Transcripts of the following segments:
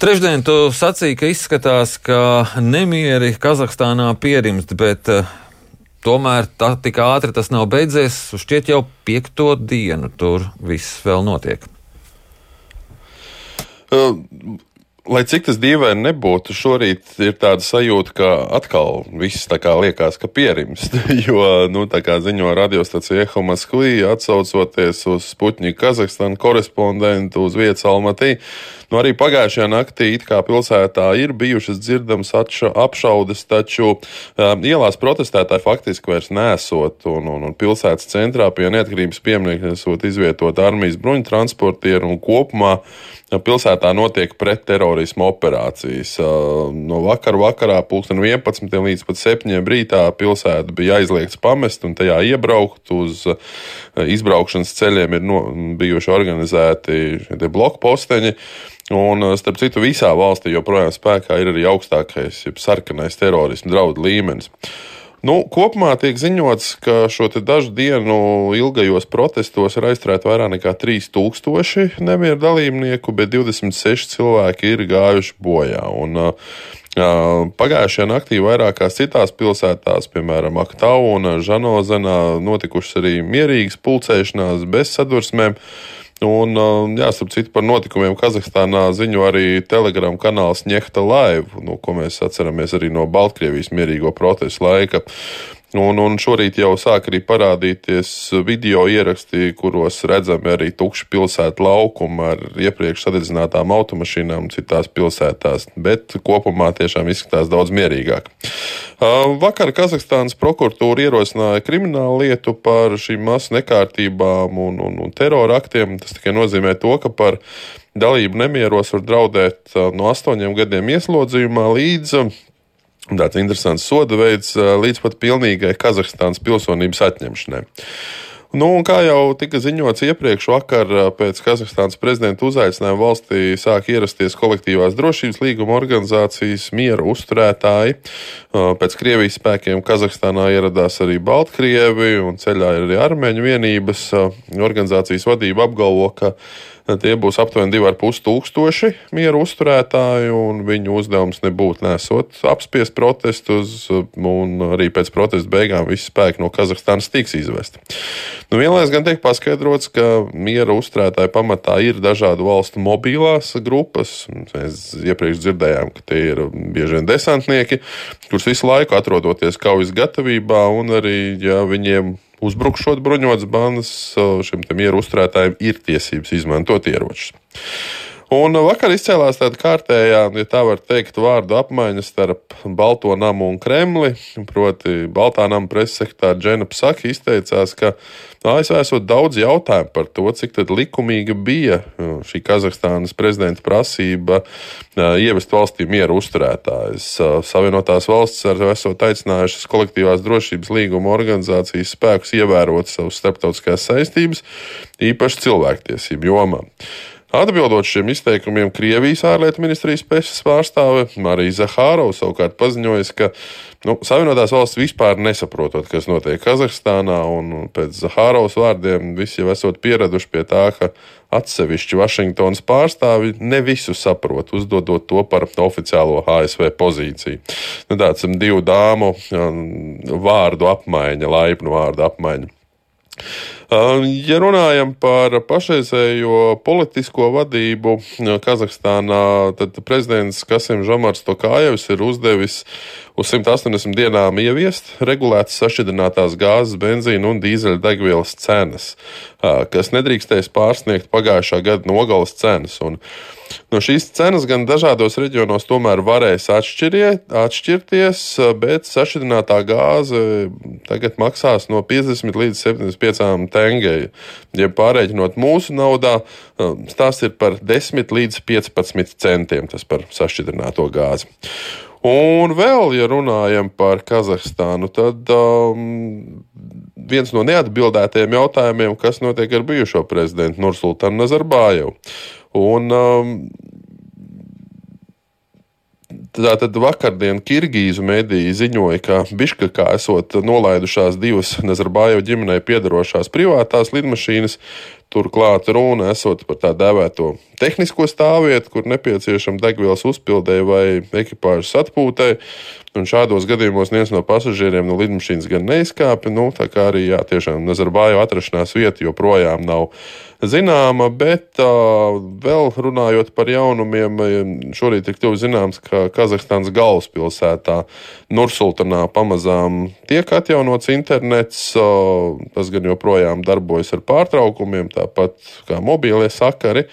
Trešdien tu sacīki, ka izskatās, ka nemieri Kazahstānā pierimst, bet uh, tomēr tā tik ātri tas nav beidzies. Šķiet jau piekto dienu tur viss vēl notiek. Uh, lai cik tas dīvaini nebūtu, šorīt ir tāda sajūta, ka atkal viss liekas, ka pierimst. Jo, nu, tā kā ziņo radiostacija Eho Maskvī, atsaucoties uz Sputņika Kazahstānu korespondentu uz vietas Almatī, nu, arī pagājušajā naktī it kā pilsētā ir bijušas dzirdamas apšaudes, taču um, ielās protestētāji faktiski vairs nesot, un, un, un pilsētas centrā pie neatkarības pieminiekta esot izvietot armijas bruņu transportieru un kopumā pilsētā notiek pretterorisma operācijas. No vakara vakarā, pulksten 11 līdz pat 7 rītā, pilsēta bija aizliegts pamest un tajā iebraukt. Uz izbraukšanas ceļiem ir no, bijuši organizēti blokposteņi. Un, starp citu, visā valstī joprojām spēkā ir arī augstākais, jeb sarkanais terorisma draudu līmenis. Nu, kopumā tiek ziņots, ka šo dažu dienu ilgajos protestos ir aizturēti vairāk nekā 3000 nemieru dalībnieku, bet 26 cilvēki ir gājuši bojā. Un, uh, Pagājušajā naktī vairākās citās pilsētās, piemēram, Aktau un Žanozenā, notikušas arī mierīgas pulcēšanās bez sadursmēm. Un, jāsaka, citu par notikumiem Kazahstānā ziņo arī Telegram kanāls Ņehta Live, nu, ko mēs atceramies arī no Baltkrievijas mierīgo protestu laika. Un, un šorīt jau sāk arī parādīties video ieraksti, kuros redzami arī tukši pilsētu laukumi ar iepriekš sadedzinātām automašīnām citās pilsētās, bet kopumā tiešām izskatās daudz mierīgāk. Vakar Kazahstānas prokuratūra ierosināja kriminālu lietu par šīm masu nekārtībām un, un, un terora aktiem. Tas tikai nozīmē to, ka par dalību nemieros var draudēt no astoņiem gadiem ieslodzījumā līdz tāds interesants soda veids līdz pat pilnīgai Kazahstānas pilsonības atņemšanai. Nu, kā jau tika ziņots iepriekš, vakar pēc Kazahstānas prezidenta uzaicinājuma valstī sāk ierasties kolektīvās drošības līguma organizācijas miera uzturētāji. Pēc Krievijas spēkiem Kazahstānā ieradās arī Baltkrievi un ceļā ir arī armēņu vienības. Organizācijas vadība apgalvo, ka Tie būs aptuveni 2,5 tūkstoši mieru uzturētāju, un viņu uzdevums nebūtu nesot apspiest protestus, un arī pēc protestu beigām visi spēki no Kazahstānas tiks izvesti. Nu, vienlaikus gan tiek paskaidrots, ka miera uzturētāju pamatā ir dažādu valstu mobilās grupas. Mēs iepriekš dzirdējām, ka tie ir bieži vien desantnieki, kurus visu laiku atrodoties kaujas gatavībā, un arī, ja viņiem uzbrukšot bruņotas bandas, šiem mieru uzturētājiem ir tiesības izmantot ieročus. Un vakar izcēlās tāda kārtējā, ja tā var teikt, vārdu apmaiņa starp Balto namu un Kremli. Proti, Baltā nama preses sekretāra Džena Psaki izteicās, ka ASV esot daudz jautājumu par to, cik likumīga bija šī Kazahstānas prezidenta prasība ievest valstī mieru uzturētājus. Savienotās valstis arī esot aicinājušas kolektīvās drošības līguma organizācijas spēkus ievērot savas starptautiskās saistības, īpaši cilvēktiesību jomā. Atbildot šiem izteikumiem, Krievijas ārlietu ministrijas preses pārstāve Marija Zahārova savukārt paziņoja, ka nu, Savienotās valsts vispār nesaprotot, kas notiek Kazahstānā, un pēc Zahārovas vārdiem visi jau esot pieraduši pie tā, ka atsevišķi Vašingtonas pārstāvi ne visu saprot, uzdodot to par oficiālo ASV pozīciju. Nu, tāds divu dāmu vārdu apmaiņa, laipnu vārdu apmaiņa. Ja runājam par pašreizējo politisko vadību Kazahstānā, tad prezidents Kasim Žamars Tokājevs ir uzdevis uz 180 dienām ieviest regulētas sašķidrinātās gāzes, benzīna un dīzeļa degvielas cenas, kas nedrīkstēs pārsniegt pagājušā gada nogales cenas. Un no šīs cenas gan dažādos reģionos tomēr varēs atšķirties, bet sašķidrinātā gāze tagad maksās no 50 līdz 75 tengei. Ja pārreikinot mūsu naudā, tas ir par 10 līdz 15 centiem tas par sašķidrināto gāzi. Un vēl, ja runājam par Kazahstānu, tad um, viens no neatbildētajiem jautājumiem, kas notiek ar bijušo prezidentu Nursultānu Nazarbājevu. Un, um, Tātad vakardien Kirgīzu mediji ziņoja, ka Biškakā esot nolaidušās divas Nazarbājevu ģimenei piedarošās privātās lidmašīnas, Turklāt runa esot par tā dēvēto tehnisko stāvvietu, kur nepieciešama degvielas uzpildēji vai ekipāžas atpūtai. Un šādos gadījumos neviens no pasažieriem no lidmašīnas gan neizkāpa. Nu, tā kā arī jā, tiešām Nazarbāja atrašanās vieta joprojām nav zināma, bet uh, vēl runājot par jaunumiem, šorīt ir kļuvis zināms, ka Kazahstānas galvaspilsētā Nursultanā pamazām tiek atjaunots internets. Uh, tas gan joprojām darbojas ar pārtraukumiem, tāpat kā mobīlie sakari.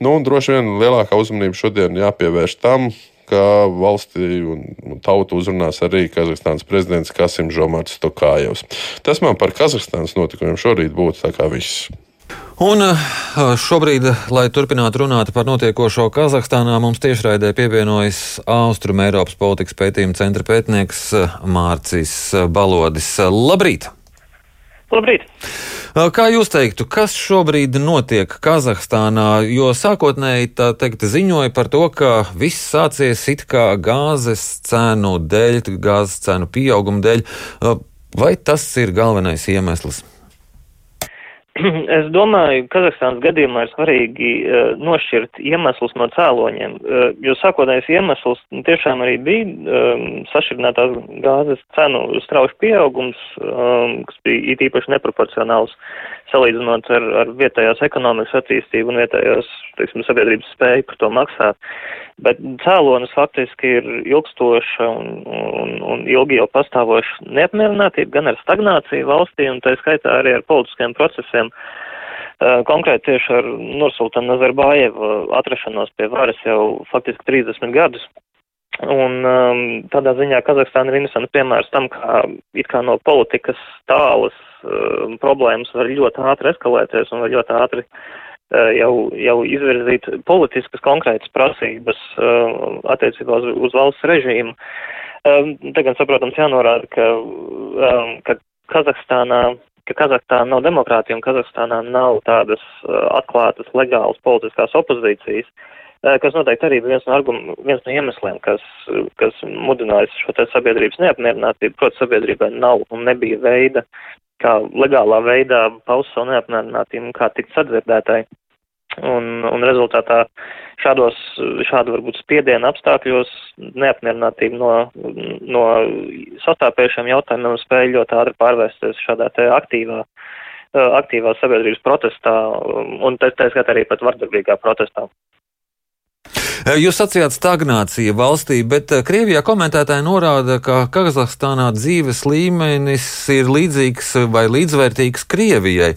Nu, droši vien lielākā uzmanība šodien jāpievērš tam, ka valsti un tautu uzrunās arī Kazahstānas prezidents Kasim Žomārts Tokājevs. Tas man par Kazahstānas notikumiem šorīt būtu tā kā viss. Un eh, šobrīd, lai turpinātu runāt par notiekošo Kazahstānā, mums tiešraidē pievienojas Austrum Eiropas politikas pētījuma centra pētnieks eh, Mārcis Balodis. Labrīt! Labrīt! Kā jūs teiktu, kas šobrīd notiek Kazahstānā? Jo sākotnēji tā teikt ziņoja par to, ka viss sācies it kā gāzes cenu dēļ, gāzes cenu pieauguma dēļ. Vai tas ir galvenais iemesls? Es domāju, ka Kazahstānas gadījumā ir svarīgi uh, nošķirt iemeslus no cēloņiem, uh, jo sākotnējais iemesls tiešām arī bija um, sašķirinātās gāzes cenu strauši pieaugums, um, kas bija it īpaši neproporcionāls salīdzinot ar, ar vietējās ekonomikas attīstību un vietējās, teiksim, sabiedrības spēju par to maksāt. Bet cēlonis faktiski ir ilgstoša un, un, un ilgi jau pastāvoša neapmierinātība gan ar stagnāciju valstī un tā skaitā arī ar politiskiem procesiem. Uh, konkrēti tieši ar Nursultanu Nazarbājevu atrašanos pie varas jau faktiski 30 gadus. Un um, tādā ziņā Kazahstāna ir interesants piemērs tam, kā it kā no politikas tālas um, problēmas var ļoti ātri eskalēties un var ļoti ātri uh, jau, jau izvirzīt politiskas konkrētas prasības uh, attiecībā uz, uz valsts režīmu. Um, tagad, saprotams, jānorāda, ka, um, ka Kazahstānā ka Kazahstāna nav demokrātija un Kazahstānā nav tādas uh, atklātas, legālas politiskās opozīcijas. Uh, kas noteikti arī viens no, argum, viens no iemesliem, kas, kas mudinājis šo te sabiedrības neapmierinātību. Protams, sabiedrībai nav un nebija veida, kā legālā veidā paust savu neapmierinātību un kā tikt sadzirdētai. Un, un rezultātā šādos, šādu varbūt spiedienu apstākļos neapmierinātība no, no sastāpējušiem jautājumiem spēja ļoti ātri pārvērsties šādā te aktīvā, aktīvā sabiedrības protestā un tā, tā skatā arī pat vardarbīgā protestā. Eh, jūs sacījāt stagnācija valstī, bet eh, Krievijā komentētāji norāda, ka Kazahstānā dzīves līmenis ir līdzīgs vai līdzvērtīgs Krievijai.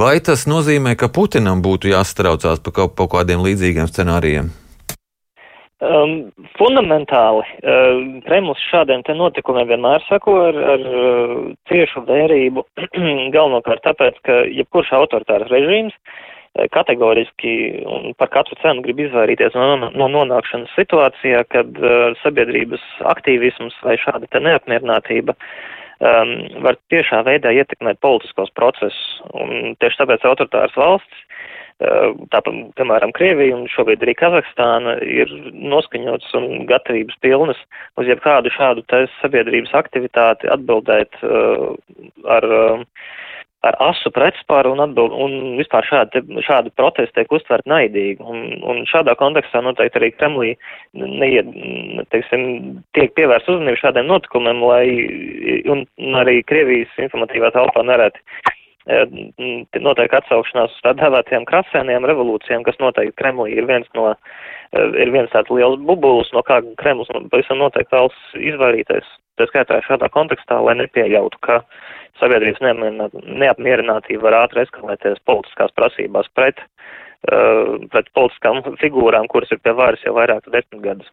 Vai tas nozīmē, ka Putinam būtu jāstraucās par kaut, kaut kādiem līdzīgiem scenārijiem? Um, fundamentāli uh, Kremlis šādiem te notikumiem vienmēr sako ar, ar uh, ciešu vērību, galvenokārt tāpēc, ka jebkurš autoritārs režīms uh, kategoriski un par katru cenu grib izvairīties no, no nonākšanas situācijā, kad uh, sabiedrības aktīvisms vai šāda te neapmierinātība um, var tiešā veidā ietekmēt politiskos procesus. Un tieši tāpēc autoritāras valsts, uh, tāpat, piemēram, Krievija un šobrīd arī Kazahstāna ir noskaņots un gatavības pilnas uz jebkādu šādu sabiedrības aktivitāti atbildēt uh, ar uh, ar asu pretspāru un atbild, un vispār šādi, šādi protesti tiek uztvert naidīgi. Un, un šādā kontekstā noteikti arī Kremlī neiet, teiksim, tiek pievērst uzmanību šādiem notikumiem, lai, un arī Krievijas informatīvā telpā nereti notiek atsaukšanās uz tā dēvētajām krasēniem revolūcijām, kas noteikti Kremlī ir viens no, ir viens tāds liels bubulis, no kā Kremlis pavisam noteikti vēlas izvairīties. Tā skaitā šādā kontekstā, lai nepieļautu, ka sabiedrības neapmierinātība var ātri eskalēties politiskās prasībās pret, pret politiskām figūrām, kuras ir pie varas jau vairāk desmit gadus.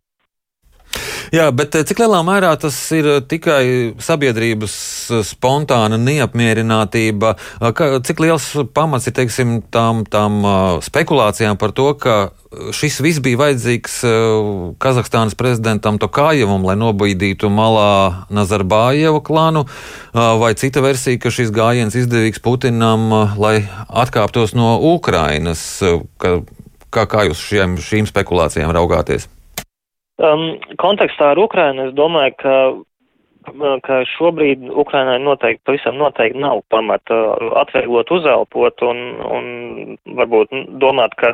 Jā, bet eh, cik lielā mērā tas ir eh, tikai sabiedrības eh, spontāna neapmierinātība? Cik liels pamats ir teiksim, tām, tām spekulācijām par to, ka šis viss bija vajadzīgs Kazahstānas prezidentam Tokājevam, lai nobīdītu malā Nazarbājevu klānu, vai cita versija, ka šis gājiens izdevīgs Putinam, lai atkāptos no Ukrainas? Kā, kā jūs šiem, šīm spekulācijām raugāties? Um, kontekstā ar Ukrainu es domāju, ka ka šobrīd Ukrainai noteikti, pavisam noteikti nav pamata atvieglot uzelpot un, un varbūt domāt, ka,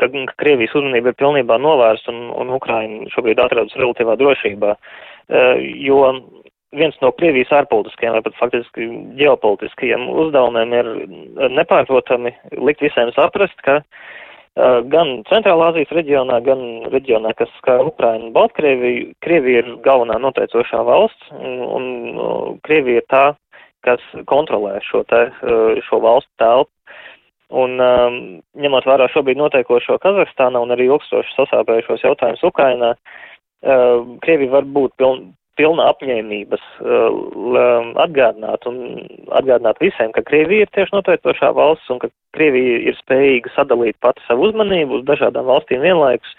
ka, ka Krievijas uzmanība ir pilnībā novērsta un, un Ukraina šobrīd atrodas relatīvā drošībā. Jo viens no Krievijas ārpolitiskajiem vai pat faktiski ģeopolitiskajiem uzdevumiem ir nepārprotami likt visiem saprast, ka uh, gan Centrālā Azijas reģionā, gan reģionā, kas skar Ukrainu un Baltkrieviju. Krievija ir galvenā noteicošā valsts, un, un Krievija ir tā, kas kontrolē šo, te, šo valstu telpu. Un um, ņemot vērā šobrīd notiekošo Kazahstānā un arī ilgstoši sasāpējušos jautājumus Ukrainā, uh, Krievija var būt piln, pilna apņēmības uh, atgādināt un atgādināt visiem, ka Krievija ir tieši noteicošā valsts un ka Krievija ir spējīga sadalīt pati savu uzmanību uz dažādām valstīm vienlaikus.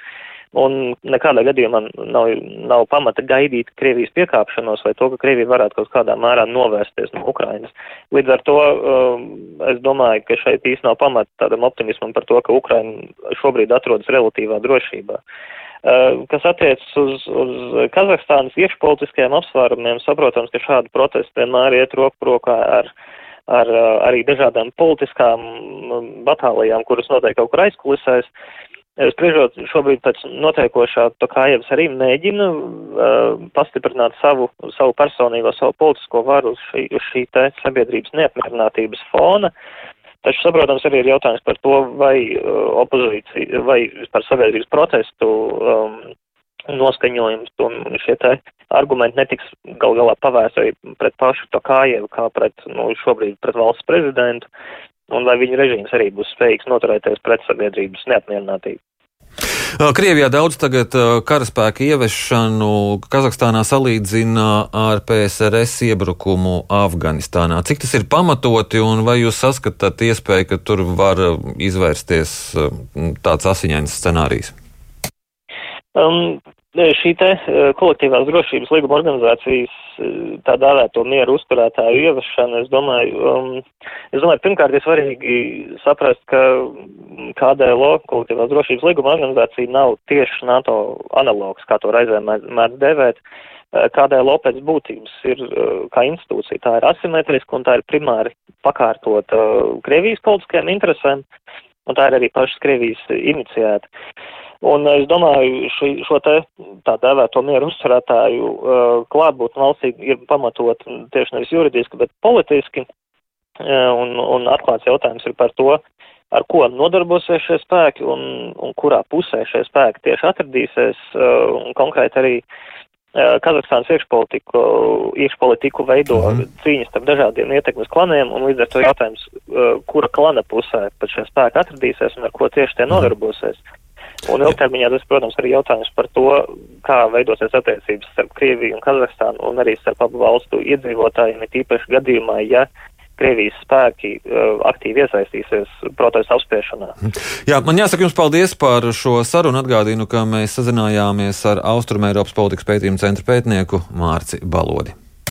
Un nekādā gadījumā nav, nav pamata gaidīt Krievijas piekāpšanos vai to, ka Krievija varētu kaut kādā mērā novērsties no Ukrainas. Līdz ar to um, es domāju, ka šeit īsti nav pamata tādam optimismam par to, ka Ukraina šobrīd atrodas relatīvā drošībā. Uh, kas attiecas uz, uz Kazahstānas iekšpolitiskajiem apsvērumiem, saprotams, ka šādi protesti vienmēr iet roku rokā ar, ar eh, arī dažādām politiskām mm, batālijām, kuras notiek kaut kur aizkulisēs. Spriežot šobrīd pēc noteikošā, to kā Ievs arī mēģina uh, pastiprināt savu, savu personīgo, savu politisko varu uz šī, uz šī te sabiedrības neapmierinātības fona. Uh, Taču, saprotams, arī ir jautājums par to, vai uh, opozīcija, vai par sabiedrības protestu um, noskaņojums un šie te argumenti netiks gal galā pavērsti arī pret pašu to kājevu, kā pret, nu, šobrīd pret valsts prezidentu, un vai viņa režīms arī būs spējīgs noturēties pret sabiedrības neapmierinātību. Krievijā daudz tagad karaspēka ieviešanu Kazahstānā salīdzina ar PSRS iebrukumu Afganistānā. Cik tas ir pamatoti un vai jūs saskatāt iespēju, ka tur var izvērsties tāds asiņains scenārijs? Um, šī te kolektīvās drošības līguma organizācijas tā dēvēto mieru uzturētāju ieviešana, es domāju, um, es domāju, pirmkārt ir svarīgi saprast, ka KDLO, kolektīvās drošības līguma organizācija, nav tieši NATO analogs, kā to reizēm mēdz devēt. KDLO pēc būtības ir kā institūcija, tā ir asimetriska un tā ir primāri pakārtot uh, Krievijas politiskajām interesēm, un tā ir arī pašas Krievijas iniciēta. Un es domāju, šī, šo te tā dēvēto mieru uzturētāju uh, klātbūtni valstī ir pamatot tieši nevis juridiski, bet politiski. Uh, un, un atklāts jautājums ir par to, ar ko nodarbosies šie spēki un, un kurā pusē šie spēki tieši atradīsies. Uh, un konkrēti arī Kazahstānas iekšpolitiku, iekšpolitiku veido mm cīņas starp dažādiem ietekmes klaniem, un līdz ar to jautājums, kura klana pusē pat šie spēki atradīsies un ar ko tieši tie mhm. nodarbosies. Mm. Un ilgtermiņā tas, protams, arī jautājums par to, kā veidosies attiecības starp Krieviju un Kazahstānu un arī starp abu valstu iedzīvotājiem, ir īpaši gadījumā, ja Krievijas spēki uh, aktīvi iesaistīsies protestu apspiešanā. Jā, man jāsaka jums paldies par šo sarunu. Atgādinu, ka mēs sazinājāmies ar Austrumēropas politikas pētījumu centra pētnieku Mārci Balodi.